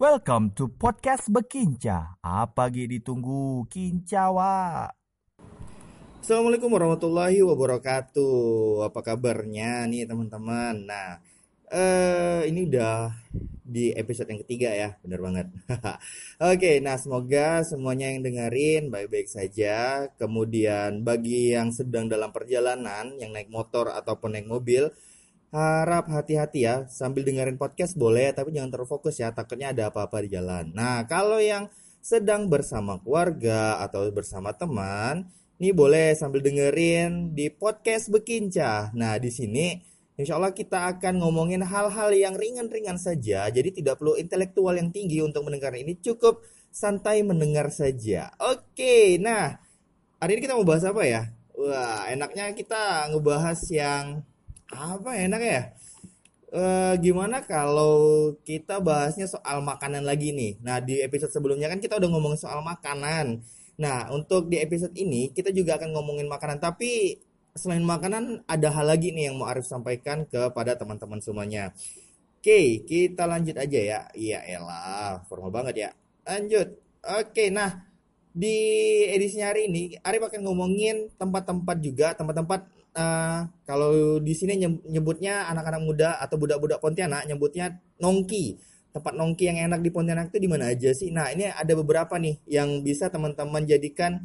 Welcome to podcast Bekinca. Apa lagi ditunggu? Kinca, Wak. Assalamualaikum warahmatullahi wabarakatuh. Apa kabarnya nih teman-teman? Nah, eh ini udah di episode yang ketiga ya, bener banget. Oke, nah semoga semuanya yang dengerin baik-baik saja. Kemudian bagi yang sedang dalam perjalanan, yang naik motor ataupun naik mobil, harap hati-hati ya sambil dengerin podcast boleh tapi jangan terfokus ya takutnya ada apa-apa di jalan. Nah kalau yang sedang bersama keluarga atau bersama teman ini boleh sambil dengerin di podcast Bekinca. Nah di sini Insya Allah kita akan ngomongin hal-hal yang ringan-ringan saja jadi tidak perlu intelektual yang tinggi untuk mendengar ini cukup santai mendengar saja. Oke nah hari ini kita mau bahas apa ya? Wah enaknya kita ngebahas yang apa enak ya? E, gimana kalau kita bahasnya soal makanan lagi nih? Nah, di episode sebelumnya kan kita udah ngomongin soal makanan. Nah, untuk di episode ini kita juga akan ngomongin makanan, tapi selain makanan ada hal lagi nih yang mau Arif sampaikan kepada teman-teman semuanya. Oke, kita lanjut aja ya. Iya elah, formal banget ya. Lanjut. Oke, nah di edisi hari ini Arif akan ngomongin tempat-tempat juga, tempat-tempat uh, kalau di sini nyebutnya anak-anak muda atau budak-budak Pontianak nyebutnya nongki. Tempat nongki yang enak di Pontianak itu di mana aja sih? Nah, ini ada beberapa nih yang bisa teman-teman jadikan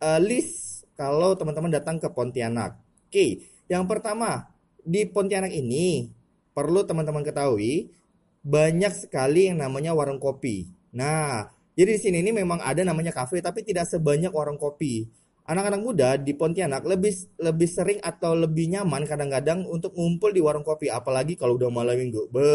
uh, list kalau teman-teman datang ke Pontianak. Oke, yang pertama di Pontianak ini perlu teman-teman ketahui banyak sekali yang namanya warung kopi. Nah, jadi di sini ini memang ada namanya kafe tapi tidak sebanyak warung kopi anak-anak muda di Pontianak lebih lebih sering atau lebih nyaman kadang-kadang untuk ngumpul di warung kopi apalagi kalau udah malam minggu. Be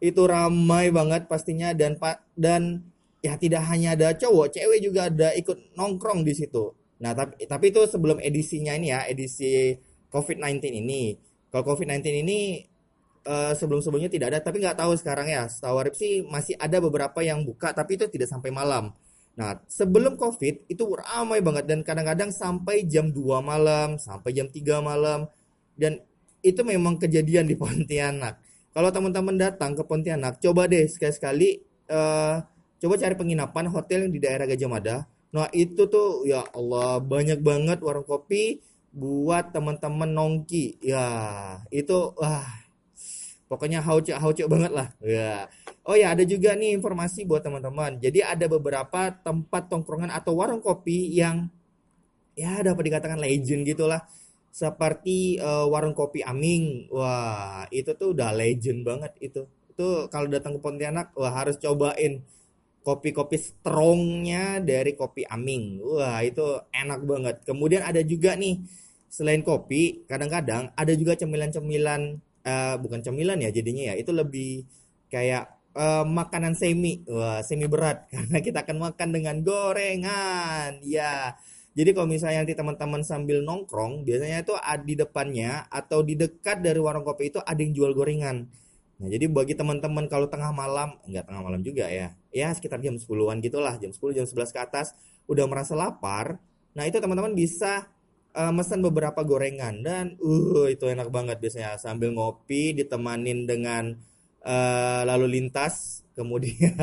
itu ramai banget pastinya dan pak dan ya tidak hanya ada cowok, cewek juga ada ikut nongkrong di situ. Nah, tapi tapi itu sebelum edisinya ini ya, edisi COVID-19 ini. Kalau COVID-19 ini uh, sebelum-sebelumnya tidak ada, tapi nggak tahu sekarang ya. Setahu sih masih ada beberapa yang buka, tapi itu tidak sampai malam. Nah, sebelum COVID itu ramai banget dan kadang-kadang sampai jam 2 malam, sampai jam 3 malam. Dan itu memang kejadian di Pontianak. Kalau teman-teman datang ke Pontianak, coba deh sekali-sekali uh, coba cari penginapan hotel yang di daerah Gajah Mada. Nah, itu tuh ya Allah banyak banget warung kopi buat teman-teman nongki. Ya, itu wah pokoknya haucek haucek banget lah. Ya. Oh ya, ada juga nih informasi buat teman-teman. Jadi ada beberapa tempat tongkrongan atau warung kopi yang ya dapat dikatakan legend gitulah. Seperti uh, warung kopi Aming. Wah, itu tuh udah legend banget itu. Itu kalau datang ke Pontianak, wah harus cobain kopi-kopi strongnya dari kopi Aming. Wah, itu enak banget. Kemudian ada juga nih selain kopi, kadang-kadang ada juga cemilan-cemilan uh, bukan cemilan ya jadinya ya. Itu lebih kayak uh, makanan semi, wah semi berat karena kita akan makan dengan gorengan, ya. Jadi kalau misalnya nanti teman-teman sambil nongkrong, biasanya itu di depannya atau di dekat dari warung kopi itu ada yang jual gorengan. Nah, jadi bagi teman-teman kalau tengah malam, enggak tengah malam juga ya. Ya, sekitar jam 10-an gitulah, jam 10, jam 11 ke atas udah merasa lapar. Nah, itu teman-teman bisa uh, mesen beberapa gorengan dan uh itu enak banget biasanya. Sambil ngopi ditemanin dengan uh, lalu lintas kemudian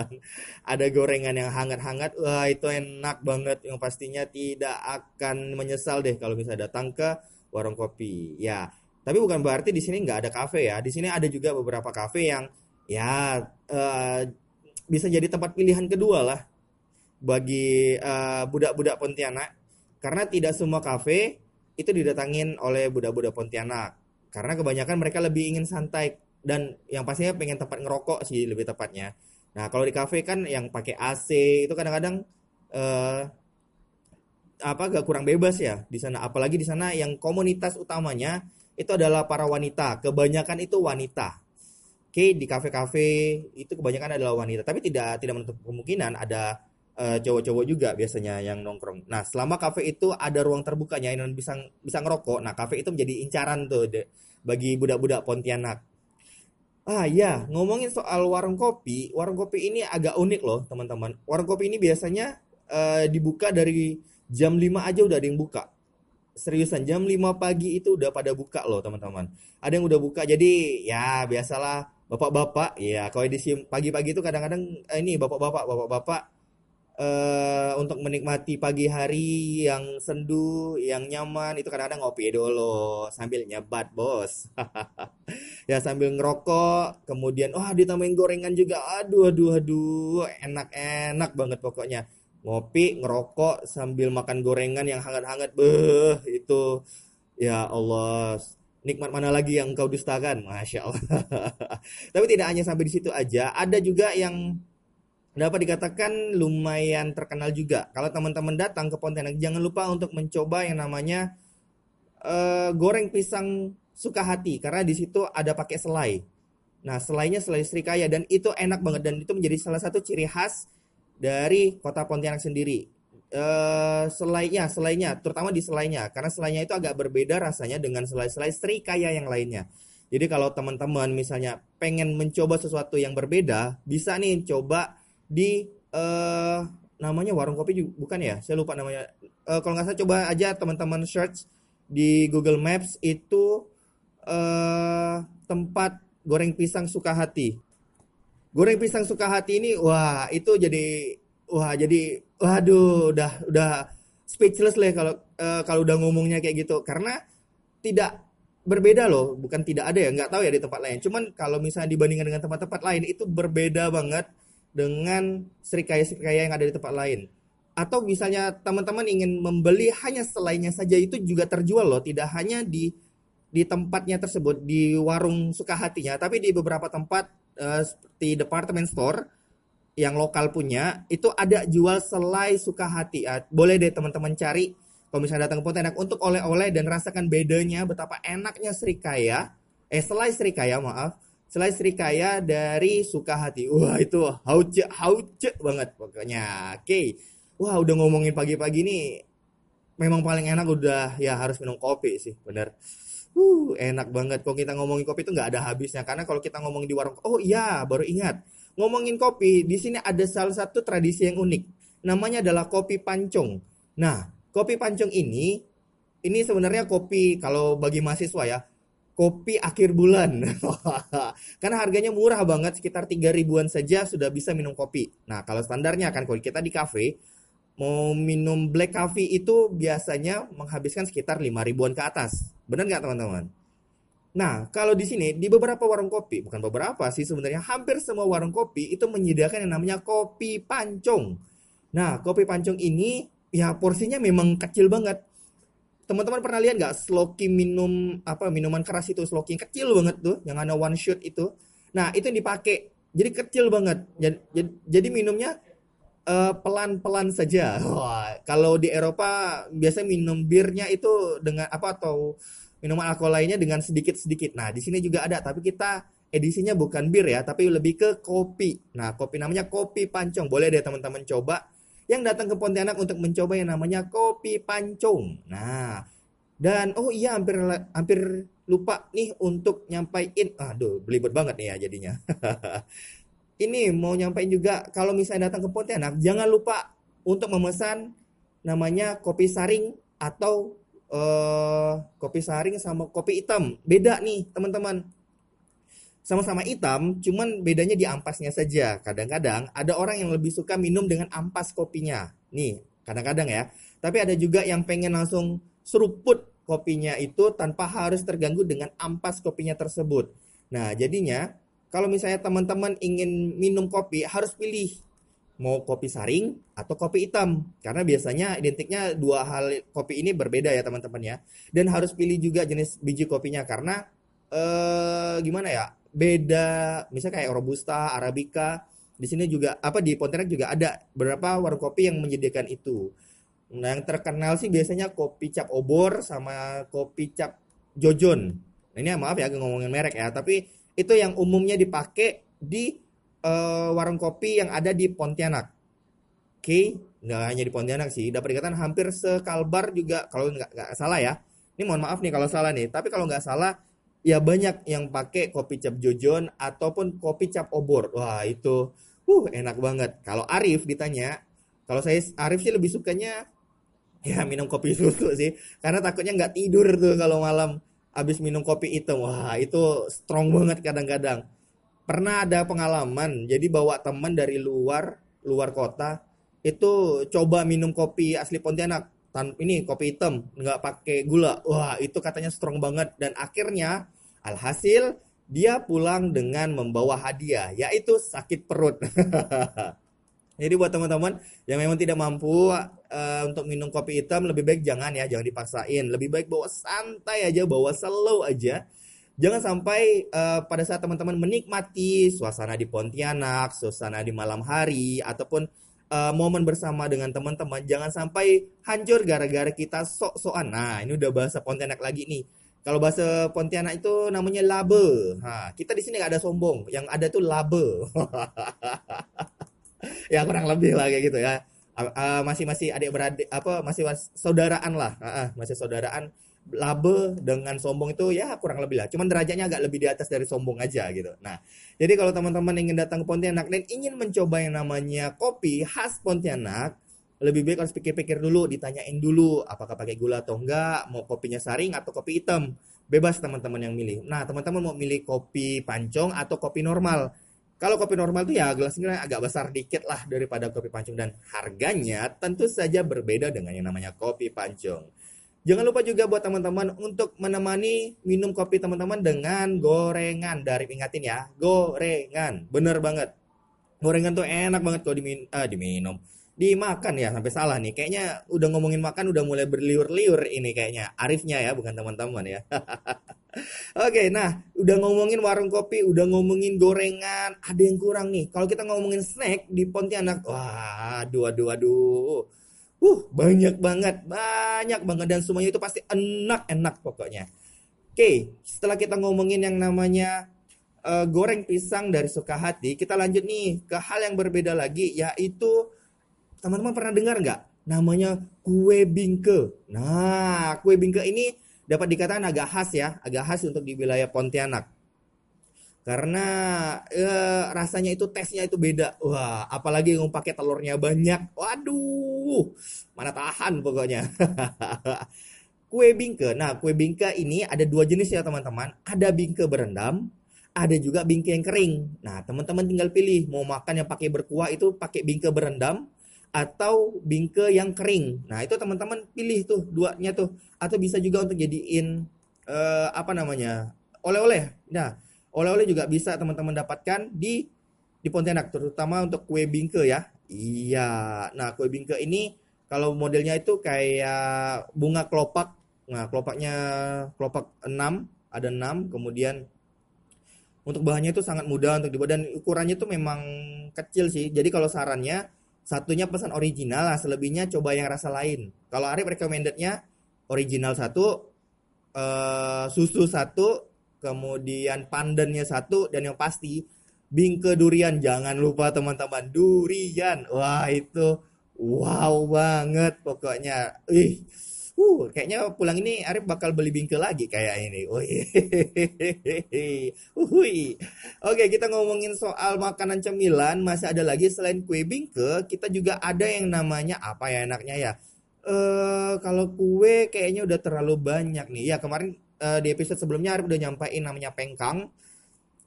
ada gorengan yang hangat-hangat wah itu enak banget. Yang pastinya tidak akan menyesal deh kalau misalnya datang ke warung kopi. Ya tapi bukan berarti di sini nggak ada kafe ya. Di sini ada juga beberapa kafe yang ya uh, bisa jadi tempat pilihan kedua lah bagi budak budak-budak Pontianak karena tidak semua kafe itu didatangin oleh budak-budak Pontianak karena kebanyakan mereka lebih ingin santai dan yang pastinya pengen tempat ngerokok sih lebih tepatnya. Nah kalau di kafe kan yang pakai AC itu kadang-kadang uh, apa gak kurang bebas ya di sana. Apalagi di sana yang komunitas utamanya itu adalah para wanita. Kebanyakan itu wanita. Oke di kafe-kafe itu kebanyakan adalah wanita. Tapi tidak tidak menutup kemungkinan ada uh, cowok-cowok juga biasanya yang nongkrong. Nah selama kafe itu ada ruang terbukanya yang bisa bisa ngerokok. Nah kafe itu menjadi incaran tuh de, bagi budak-budak Pontianak Ah ya, ngomongin soal warung kopi, warung kopi ini agak unik loh teman-teman. Warung kopi ini biasanya uh, dibuka dari jam 5 aja udah ada yang buka. Seriusan, jam 5 pagi itu udah pada buka loh teman-teman. Ada yang udah buka, jadi ya biasalah bapak-bapak ya kalau edisi pagi-pagi itu kadang-kadang eh, ini bapak-bapak bapak-bapak eh untuk menikmati pagi hari yang sendu, yang nyaman itu kadang-kadang ngopi dulu sambil nyebat, Bos. ya sambil ngerokok, kemudian wah ditambahin gorengan juga. Aduh aduh aduh, enak-enak banget pokoknya. Ngopi, ngerokok sambil makan gorengan yang hangat-hangat. Beh, itu ya Allah, nikmat mana lagi yang kau dustakan? Masya Allah. Tapi tidak hanya sampai di situ aja, ada juga yang dapat dikatakan lumayan terkenal juga. Kalau teman-teman datang ke Pontianak, jangan lupa untuk mencoba yang namanya uh, goreng pisang suka hati karena di situ ada pakai selai. Nah, selainya selai Srikaya dan itu enak banget dan itu menjadi salah satu ciri khas dari kota Pontianak sendiri. Uh, selainya, selainya, terutama di selainya, karena selainya itu agak berbeda rasanya dengan selai-selai Srikaya yang lainnya. Jadi kalau teman-teman misalnya pengen mencoba sesuatu yang berbeda, bisa nih coba di uh, namanya warung kopi juga, bukan ya? Saya lupa namanya. Uh, kalau nggak salah coba aja teman-teman search di Google Maps itu uh, tempat goreng pisang suka hati. Goreng pisang suka hati ini, wah itu jadi, wah jadi, waduh, udah udah speechless lah kalau uh, kalau udah ngomongnya kayak gitu. Karena tidak berbeda loh, bukan tidak ada ya, nggak tahu ya di tempat lain. Cuman kalau misalnya dibandingkan dengan tempat-tempat lain itu berbeda banget dengan serikaya-serikaya yang ada di tempat lain. Atau misalnya teman-teman ingin membeli hanya selainnya saja itu juga terjual loh, tidak hanya di di tempatnya tersebut di warung suka hatinya, tapi di beberapa tempat uh, seperti department store yang lokal punya itu ada jual selai suka hati. Uh, boleh deh teman-teman cari kalau misalnya datang ke Pontianak untuk oleh-oleh dan rasakan bedanya betapa enaknya serikaya, eh selai serikaya maaf Selai Srikaya dari Sukahati. Wah itu hauce hauce banget pokoknya. Oke. Okay. Wah udah ngomongin pagi-pagi nih memang paling enak udah ya harus minum kopi sih, bener. Uh, enak banget. Kalau kita ngomongin kopi itu nggak ada habisnya. Karena kalau kita ngomongin di warung, oh iya, baru ingat. Ngomongin kopi, di sini ada salah satu tradisi yang unik. Namanya adalah kopi pancong. Nah, kopi pancong ini, ini sebenarnya kopi kalau bagi mahasiswa ya, kopi akhir bulan. Karena harganya murah banget, sekitar 3 ribuan saja sudah bisa minum kopi. Nah, kalau standarnya kan kalau kita di cafe, mau minum black coffee itu biasanya menghabiskan sekitar 5 ribuan ke atas. Benar nggak teman-teman? Nah, kalau di sini di beberapa warung kopi, bukan beberapa sih sebenarnya hampir semua warung kopi itu menyediakan yang namanya kopi pancong. Nah, kopi pancong ini ya porsinya memang kecil banget teman-teman pernah lihat nggak sloki minum apa minuman keras itu? Sloki kecil banget tuh yang ada one shot itu. Nah itu yang dipakai. Jadi kecil banget. Jadi, jadi minumnya uh, pelan-pelan saja. Wah, kalau di Eropa biasa minum birnya itu dengan apa atau minuman alkohol lainnya dengan sedikit-sedikit. Nah di sini juga ada tapi kita edisinya bukan bir ya tapi lebih ke kopi. Nah kopi namanya kopi pancong. Boleh deh teman-teman coba yang datang ke Pontianak untuk mencoba yang namanya kopi pancong. Nah, dan oh iya hampir hampir lupa nih untuk nyampain. Aduh, belibet banget nih ya jadinya. Ini mau nyampain juga kalau misalnya datang ke Pontianak, jangan lupa untuk memesan namanya kopi saring atau uh, kopi saring sama kopi hitam. Beda nih, teman-teman sama-sama hitam, cuman bedanya di ampasnya saja. Kadang-kadang ada orang yang lebih suka minum dengan ampas kopinya. Nih, kadang-kadang ya. Tapi ada juga yang pengen langsung seruput kopinya itu tanpa harus terganggu dengan ampas kopinya tersebut. Nah, jadinya kalau misalnya teman-teman ingin minum kopi harus pilih mau kopi saring atau kopi hitam karena biasanya identiknya dua hal kopi ini berbeda ya teman-teman ya dan harus pilih juga jenis biji kopinya karena eh gimana ya beda misalnya kayak robusta, arabica. Di sini juga apa di Pontianak juga ada beberapa warung kopi yang menyediakan itu. Nah, yang terkenal sih biasanya kopi cap obor sama kopi cap jojon. Nah, ini maaf ya ngomongin merek ya, tapi itu yang umumnya dipakai di uh, warung kopi yang ada di Pontianak. Oke, okay? nggak hanya di Pontianak sih, dapat dikatakan hampir sekalbar juga kalau nggak salah ya. Ini mohon maaf nih kalau salah nih, tapi kalau nggak salah ya banyak yang pakai kopi cap jojon ataupun kopi cap obor. Wah, itu uh enak banget. Kalau Arif ditanya, kalau saya Arif sih lebih sukanya ya minum kopi susu sih karena takutnya nggak tidur tuh kalau malam habis minum kopi hitam. Wah, itu strong banget kadang-kadang. pernah ada pengalaman jadi bawa teman dari luar luar kota itu coba minum kopi asli Pontianak tan ini kopi hitam nggak pakai gula wah itu katanya strong banget dan akhirnya alhasil dia pulang dengan membawa hadiah yaitu sakit perut Jadi buat teman-teman yang memang tidak mampu uh, untuk minum kopi hitam lebih baik jangan ya, jangan dipaksain. Lebih baik bawa santai aja, bawa slow aja. Jangan sampai uh, pada saat teman-teman menikmati suasana di Pontianak, suasana di malam hari ataupun uh, momen bersama dengan teman-teman, jangan sampai hancur gara-gara kita sok-sokan. Nah, ini udah bahasa Pontianak lagi nih. Kalau bahasa Pontianak itu namanya labe. Ha, kita di sini gak ada sombong, yang ada tuh labe. ya kurang lebih lah kayak gitu ya uh, masih masih adik beradik apa masih mas, saudaraan lah uh, masih saudaraan labe dengan sombong itu ya kurang lebih lah. Cuman derajatnya agak lebih di atas dari sombong aja gitu. Nah jadi kalau teman-teman ingin datang ke Pontianak dan ingin mencoba yang namanya kopi khas Pontianak lebih baik harus pikir-pikir dulu ditanyain dulu apakah pakai gula atau enggak mau kopinya saring atau kopi hitam. Bebas teman-teman yang milih. Nah teman-teman mau milih kopi pancong atau kopi normal? Kalau kopi normal tuh ya gelasnya agak besar dikit lah daripada kopi pancung dan harganya tentu saja berbeda dengan yang namanya kopi pancung. Jangan lupa juga buat teman-teman untuk menemani minum kopi teman-teman dengan gorengan. Dari ingatin ya, gorengan. Bener banget. Gorengan tuh enak banget kalau dimin ah, diminum. Dimakan ya sampai salah nih. Kayaknya udah ngomongin makan udah mulai berliur-liur ini kayaknya. Arifnya ya bukan teman-teman ya. Oke, nah udah ngomongin warung kopi, udah ngomongin gorengan, ada yang kurang nih. Kalau kita ngomongin snack di Pontianak, wah, aduh, aduh, aduh. Uh, banyak banget, banyak banget dan semuanya itu pasti enak-enak pokoknya. Oke, setelah kita ngomongin yang namanya uh, goreng pisang dari Sukahati, kita lanjut nih ke hal yang berbeda lagi, yaitu teman-teman pernah dengar nggak? Namanya kue bingke. Nah, kue bingke ini dapat dikatakan agak khas ya, agak khas untuk di wilayah Pontianak. Karena eh, rasanya itu tesnya itu beda. Wah, apalagi yang pakai telurnya banyak. Waduh, mana tahan pokoknya. kue bingke. Nah, kue bingke ini ada dua jenis ya teman-teman. Ada bingke berendam, ada juga bingke yang kering. Nah, teman-teman tinggal pilih mau makan yang pakai berkuah itu pakai bingke berendam atau bingke yang kering. Nah, itu teman-teman pilih tuh duanya tuh atau bisa juga untuk jadiin uh, apa namanya? oleh-oleh. Nah, oleh-oleh juga bisa teman-teman dapatkan di di Pontianak terutama untuk kue bingke ya. Iya. Nah, kue bingke ini kalau modelnya itu kayak bunga kelopak. Nah, kelopaknya kelopak 6, ada 6, kemudian untuk bahannya itu sangat mudah untuk dibuat dan ukurannya itu memang kecil sih. Jadi kalau sarannya satunya pesan original lah selebihnya coba yang rasa lain kalau Arif recommendednya original satu uh, susu satu kemudian pandannya satu dan yang pasti bingke durian jangan lupa teman-teman durian wah itu wow banget pokoknya ih Uh, kayaknya pulang ini Arif bakal beli bingke lagi kayak ini. Uhui. Oke, kita ngomongin soal makanan cemilan, masih ada lagi selain kue bingke, kita juga ada yang namanya apa ya enaknya ya? Eh, kalau kue kayaknya udah terlalu banyak nih. Ya, kemarin uh, di episode sebelumnya Arif udah nyampain namanya pengkang.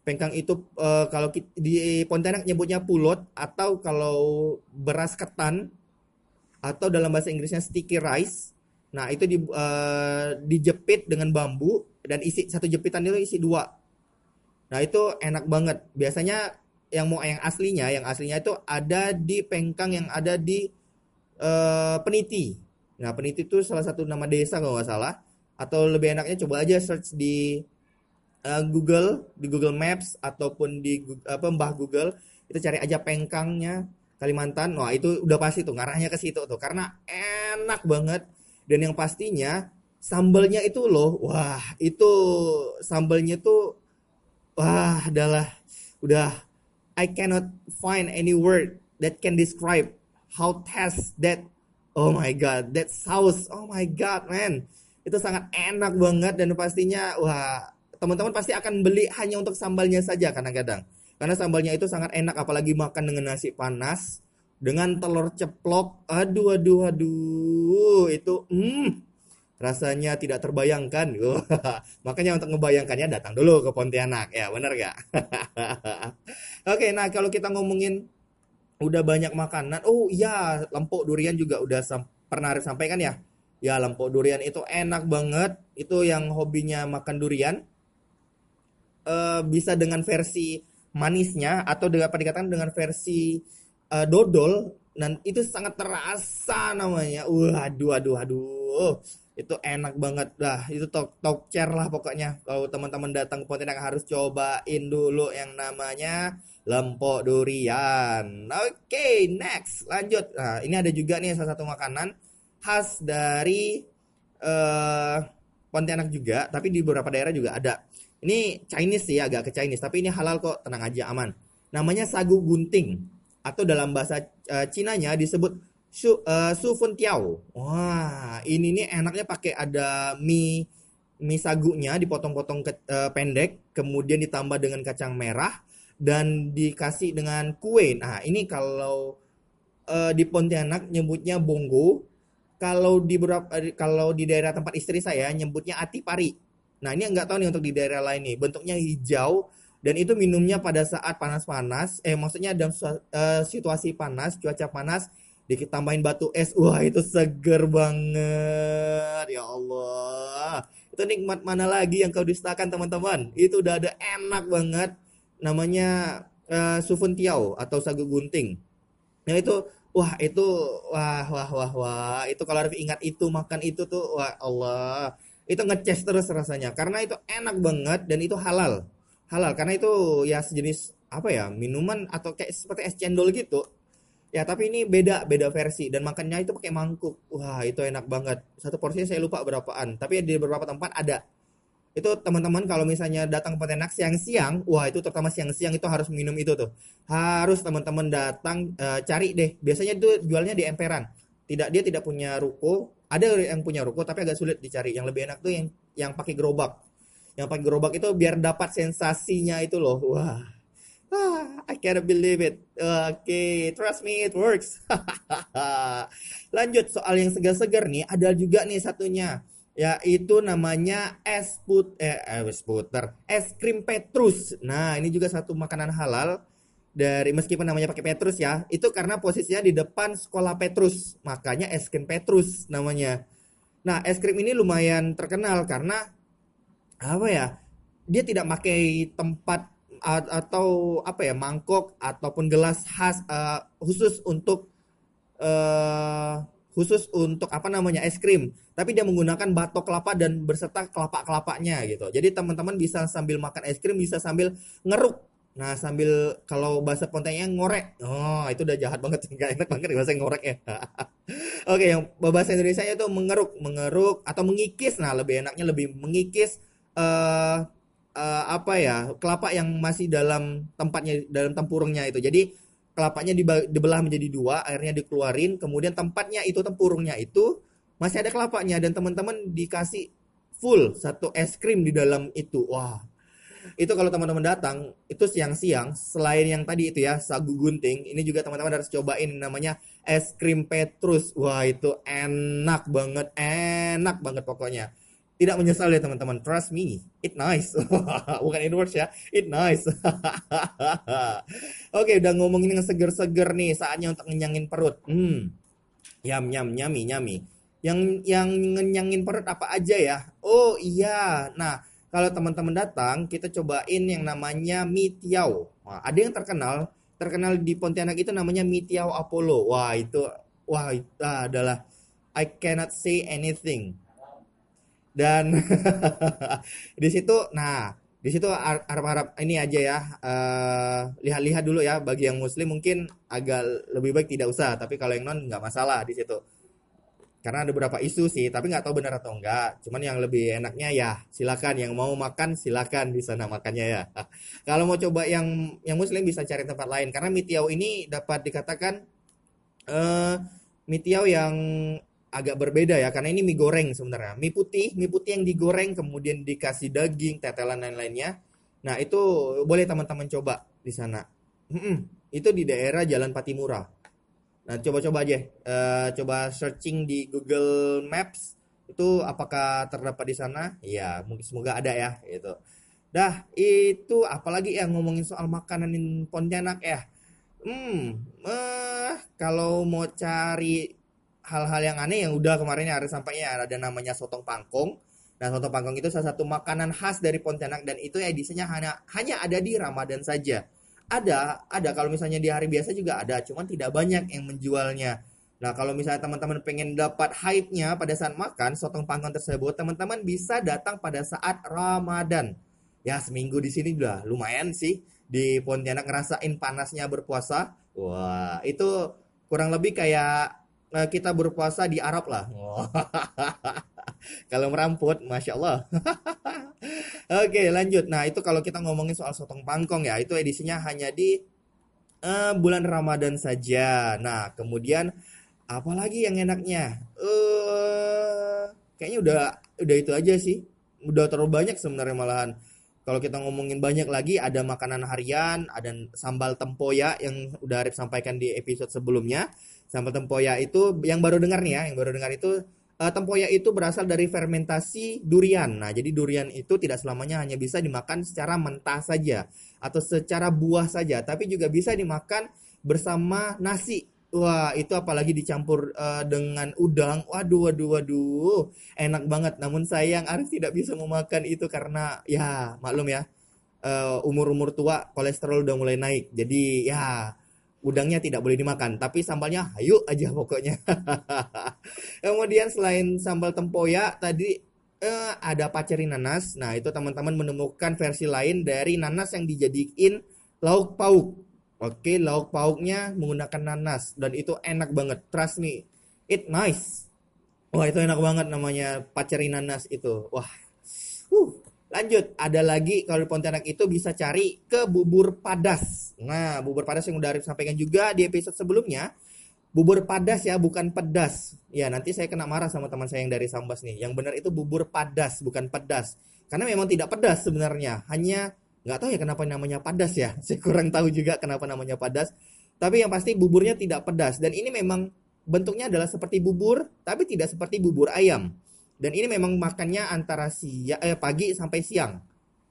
Pengkang itu uh, kalau di Pontianak nyebutnya pulot atau kalau beras ketan atau dalam bahasa Inggrisnya sticky rice Nah, itu di, uh, dijepit dengan bambu dan isi satu jepitan itu isi dua. Nah, itu enak banget. Biasanya yang mau yang aslinya, yang aslinya itu ada di pengkang yang ada di uh, Peniti. Nah, Peniti itu salah satu nama desa kalau nggak salah. Atau lebih enaknya coba aja search di uh, Google, di Google Maps ataupun di apa Mbah Google, itu cari aja pengkangnya Kalimantan. Wah, itu udah pasti tuh ngarahnya ke situ tuh karena enak banget. Dan yang pastinya sambalnya itu loh wah itu sambalnya tuh wah adalah udah I cannot find any word that can describe how taste that oh my god that sauce oh my god man. Itu sangat enak banget dan pastinya wah teman-teman pasti akan beli hanya untuk sambalnya saja kadang-kadang karena sambalnya itu sangat enak apalagi makan dengan nasi panas dengan telur ceplok aduh aduh aduh itu hmm rasanya tidak terbayangkan. Makanya untuk ngebayangkannya datang dulu ke Pontianak. Ya, benar gak? Oke, nah kalau kita ngomongin udah banyak makanan. Oh iya, lempuk durian juga udah sam pernah sampaikan ya. Ya, lempuk durian itu enak banget. Itu yang hobinya makan durian. Uh, bisa dengan versi manisnya atau apa dikatakan dengan versi uh, dodol dan itu sangat terasa namanya. Waduh, aduh, aduh itu enak banget dah. Itu top top chair lah pokoknya. Kalau teman-teman datang ke Pontianak harus cobain dulu yang namanya lempok durian. Oke okay, next. Lanjut. Nah ini ada juga nih salah satu makanan khas dari uh, Pontianak juga tapi di beberapa daerah juga ada ini Chinese sih agak ke Chinese tapi ini halal kok tenang aja aman namanya sagu gunting atau dalam bahasa uh, Cinanya disebut su, uh, su fun tiao. Wah, ini nih enaknya pakai ada mie mie sagunya dipotong-potong ke, uh, pendek, kemudian ditambah dengan kacang merah dan dikasih dengan kue. Nah, ini kalau uh, di Pontianak nyebutnya bongo, kalau di beberapa kalau di daerah tempat istri saya nyebutnya atipari. Nah, ini nggak tahu nih untuk di daerah lain nih. Bentuknya hijau dan itu minumnya pada saat panas-panas, eh maksudnya dalam uh, situasi panas, cuaca panas dikit tambahin batu es. Wah itu seger banget. Ya Allah. Itu nikmat mana lagi yang kau dustakan teman-teman? Itu udah ada enak banget. Namanya uh, sufun tiao atau sagu gunting. Nah itu wah itu wah wah wah wah. Itu kalau harus ingat itu makan itu tuh wah Allah itu ngeces terus rasanya karena itu enak banget dan itu halal halal karena itu ya sejenis apa ya minuman atau kayak seperti es cendol gitu Ya tapi ini beda beda versi dan makannya itu pakai mangkuk. Wah itu enak banget. Satu porsi saya lupa berapaan. Tapi di beberapa tempat ada. Itu teman-teman kalau misalnya datang ke Pontianak siang-siang, wah itu terutama siang-siang itu harus minum itu tuh. Harus teman-teman datang uh, cari deh. Biasanya itu jualnya di emperan. Tidak dia tidak punya ruko. Ada yang punya ruko tapi agak sulit dicari. Yang lebih enak tuh yang yang pakai gerobak. Yang pakai gerobak itu biar dapat sensasinya itu loh. Wah Ah, I can't believe it. Oke, okay, trust me, it works. Lanjut soal yang segar-segar nih, ada juga nih satunya, yaitu namanya es put eh es puter, es krim Petrus. Nah, ini juga satu makanan halal dari meskipun namanya pakai Petrus ya, itu karena posisinya di depan sekolah Petrus, makanya es krim Petrus namanya. Nah, es krim ini lumayan terkenal karena apa ya? Dia tidak pakai tempat atau apa ya mangkok ataupun gelas khas uh, khusus untuk uh, khusus untuk apa namanya es krim tapi dia menggunakan batok kelapa dan berserta kelapa kelapanya gitu jadi teman-teman bisa sambil makan es krim bisa sambil ngeruk nah sambil kalau bahasa pontengnya ngorek. Oh itu udah jahat banget. Nggak enak banget bahasa ngorek ya. Oke yang bahasa Indonesia itu mengeruk mengeruk atau mengikis. Nah lebih enaknya lebih mengikis uh, uh, apa ya kelapa yang masih dalam tempatnya dalam tempurungnya itu. Jadi kelapanya dibelah menjadi dua airnya dikeluarin kemudian tempatnya itu tempurungnya itu masih ada kelapanya. Dan teman-teman dikasih full satu es krim di dalam itu. Wah itu kalau teman-teman datang itu siang-siang selain yang tadi itu ya sagu gunting ini juga teman-teman harus cobain namanya es krim Petrus wah itu enak banget enak banget pokoknya tidak menyesal ya teman-teman. Trust me, it nice. Bukan it works ya, it nice. Oke, udah ngomongin yang seger-seger nih, saatnya untuk ngenyangin perut. Hmm, yam yam nyami nyami. Yang yang ngenyangin perut apa aja ya? Oh iya, nah kalau teman-teman datang, kita cobain yang namanya mie tiao. Nah, ada yang terkenal, terkenal di Pontianak itu namanya mie tiao Apollo. Wah itu, wah itu adalah I cannot say anything dan di situ nah di situ harap-harap ini aja ya uh, lihat-lihat dulu ya bagi yang muslim mungkin agak lebih baik tidak usah tapi kalau yang non nggak masalah di situ karena ada beberapa isu sih tapi nggak tahu benar atau enggak cuman yang lebih enaknya ya silakan yang mau makan silakan di sana makannya ya kalau mau coba yang yang muslim bisa cari tempat lain karena mitiau ini dapat dikatakan uh, mitiau yang agak berbeda ya karena ini mie goreng sebenarnya. Mie putih, mie putih yang digoreng kemudian dikasih daging, tetelan dan lainnya. Nah, itu boleh teman-teman coba di sana. Hmm, itu di daerah Jalan Patimura. Nah, coba-coba aja. Uh, coba searching di Google Maps Itu apakah terdapat di sana? Ya, mungkin semoga ada ya gitu. Dah, itu apalagi ya ngomongin soal makanan di Pontianak ya. Hmm, eh, kalau mau cari hal-hal yang aneh yang udah kemarin ya ada sampainya ada namanya sotong pangkong. Nah, sotong pangkong itu salah satu makanan khas dari Pontianak dan itu edisinya hanya hanya ada di Ramadan saja. Ada, ada kalau misalnya di hari biasa juga ada, cuman tidak banyak yang menjualnya. Nah, kalau misalnya teman-teman pengen dapat hype-nya pada saat makan sotong pangkong tersebut, teman-teman bisa datang pada saat Ramadan ya seminggu di sini udah lumayan sih di Pontianak ngerasain panasnya berpuasa. Wah, itu kurang lebih kayak eh, kita berpuasa di Arab lah. kalau meramput, masya Allah. Oke, lanjut. Nah, itu kalau kita ngomongin soal sotong pangkong ya, itu edisinya hanya di uh, bulan Ramadan saja. Nah, kemudian apalagi yang enaknya? Uh, kayaknya udah udah itu aja sih. Udah terlalu banyak sebenarnya malahan. Kalau kita ngomongin banyak lagi, ada makanan harian, ada sambal tempoyak yang udah Arif sampaikan di episode sebelumnya. Sambal tempoyak itu yang baru dengar nih ya, yang baru dengar itu uh, tempoyak itu berasal dari fermentasi durian. Nah, jadi durian itu tidak selamanya hanya bisa dimakan secara mentah saja atau secara buah saja, tapi juga bisa dimakan bersama nasi Wah, itu apalagi dicampur uh, dengan udang. Waduh, waduh, waduh. Enak banget. Namun sayang Arif tidak bisa memakan itu karena ya maklum ya. Uh, umur-umur tua kolesterol udah mulai naik. Jadi ya udangnya tidak boleh dimakan. Tapi sambalnya ayo aja pokoknya. Kemudian selain sambal tempoyak tadi uh, ada paceri nanas. Nah, itu teman-teman menemukan versi lain dari nanas yang dijadiin lauk pauk. Oke, lauk pauknya menggunakan nanas dan itu enak banget. Trust me, it nice. Wah, itu enak banget namanya paceri nanas itu. Wah. Huh. Lanjut, ada lagi kalau di Pontianak itu bisa cari ke bubur padas. Nah, bubur padas yang udah Arif sampaikan juga di episode sebelumnya. Bubur padas ya, bukan pedas. Ya, nanti saya kena marah sama teman saya yang dari Sambas nih. Yang benar itu bubur padas, bukan pedas. Karena memang tidak pedas sebenarnya. Hanya nggak tahu ya kenapa namanya padas ya saya kurang tahu juga kenapa namanya padas tapi yang pasti buburnya tidak pedas dan ini memang bentuknya adalah seperti bubur tapi tidak seperti bubur ayam dan ini memang makannya antara siang eh, pagi sampai siang.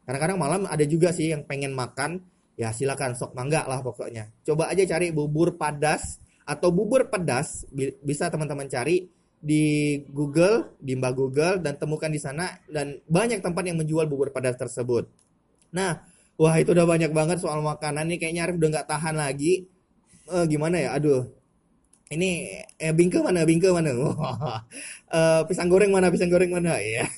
Kadang-kadang malam ada juga sih yang pengen makan. Ya silakan sok mangga lah pokoknya. Coba aja cari bubur padas atau bubur pedas. Bisa teman-teman cari di Google di Mbak Google dan temukan di sana. Dan banyak tempat yang menjual bubur padas tersebut. Nah, wah itu udah banyak banget soal makanan nih. Kayaknya Arif udah nggak tahan lagi. Uh, gimana ya? Aduh. Ini eh bingke mana? Bingke mana? uh, pisang goreng mana? Pisang goreng mana? Ya.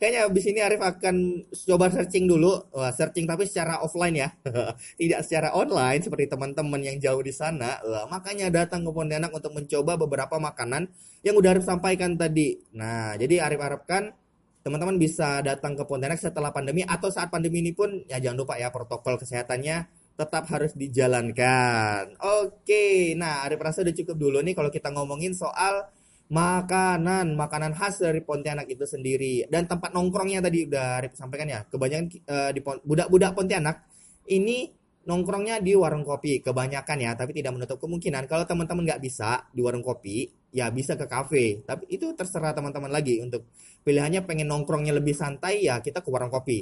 kayaknya abis ini Arif akan coba searching dulu. Wah, searching tapi secara offline ya. Tidak secara online seperti teman-teman yang jauh di sana. Wah, makanya datang ke Pontianak untuk mencoba beberapa makanan yang udah Arif sampaikan tadi. Nah, jadi Arif harapkan teman-teman bisa datang ke Pontianak setelah pandemi atau saat pandemi ini pun ya jangan lupa ya protokol kesehatannya tetap harus dijalankan. Oke, nah ada perasa udah cukup dulu nih kalau kita ngomongin soal makanan, makanan khas dari Pontianak itu sendiri dan tempat nongkrongnya tadi udah Arif sampaikan ya. Kebanyakan uh, di budak-budak Pontianak ini nongkrongnya di warung kopi kebanyakan ya, tapi tidak menutup kemungkinan kalau teman-teman nggak bisa di warung kopi, ya bisa ke kafe. Tapi itu terserah teman-teman lagi untuk pilihannya pengen nongkrongnya lebih santai ya kita ke warung kopi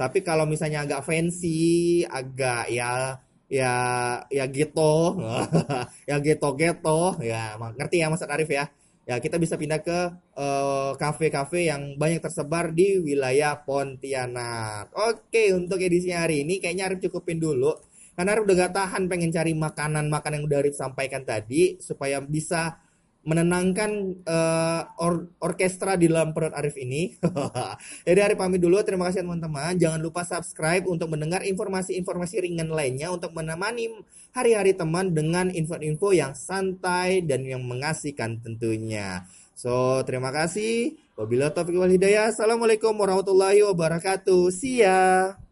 tapi kalau misalnya agak fancy agak ya ya ya gitu ya gitu gitu ya ngerti ya Mas Arif ya ya kita bisa pindah ke eh, kafe-kafe uh, yang banyak tersebar di wilayah Pontianak. Oke, untuk edisi hari ini kayaknya Arif cukupin dulu. Karena Arif udah gak tahan pengen cari makanan-makanan yang udah Arif sampaikan tadi supaya bisa menenangkan uh, or orkestra di dalam perut Arif ini. Jadi Arif pamit dulu. Terima kasih teman-teman. Jangan lupa subscribe untuk mendengar informasi-informasi ringan lainnya untuk menemani hari-hari teman dengan info-info yang santai dan yang mengasihkan tentunya. So, terima kasih. Wabillahi taufiq wal hidayah. Assalamualaikum warahmatullahi wabarakatuh. See ya.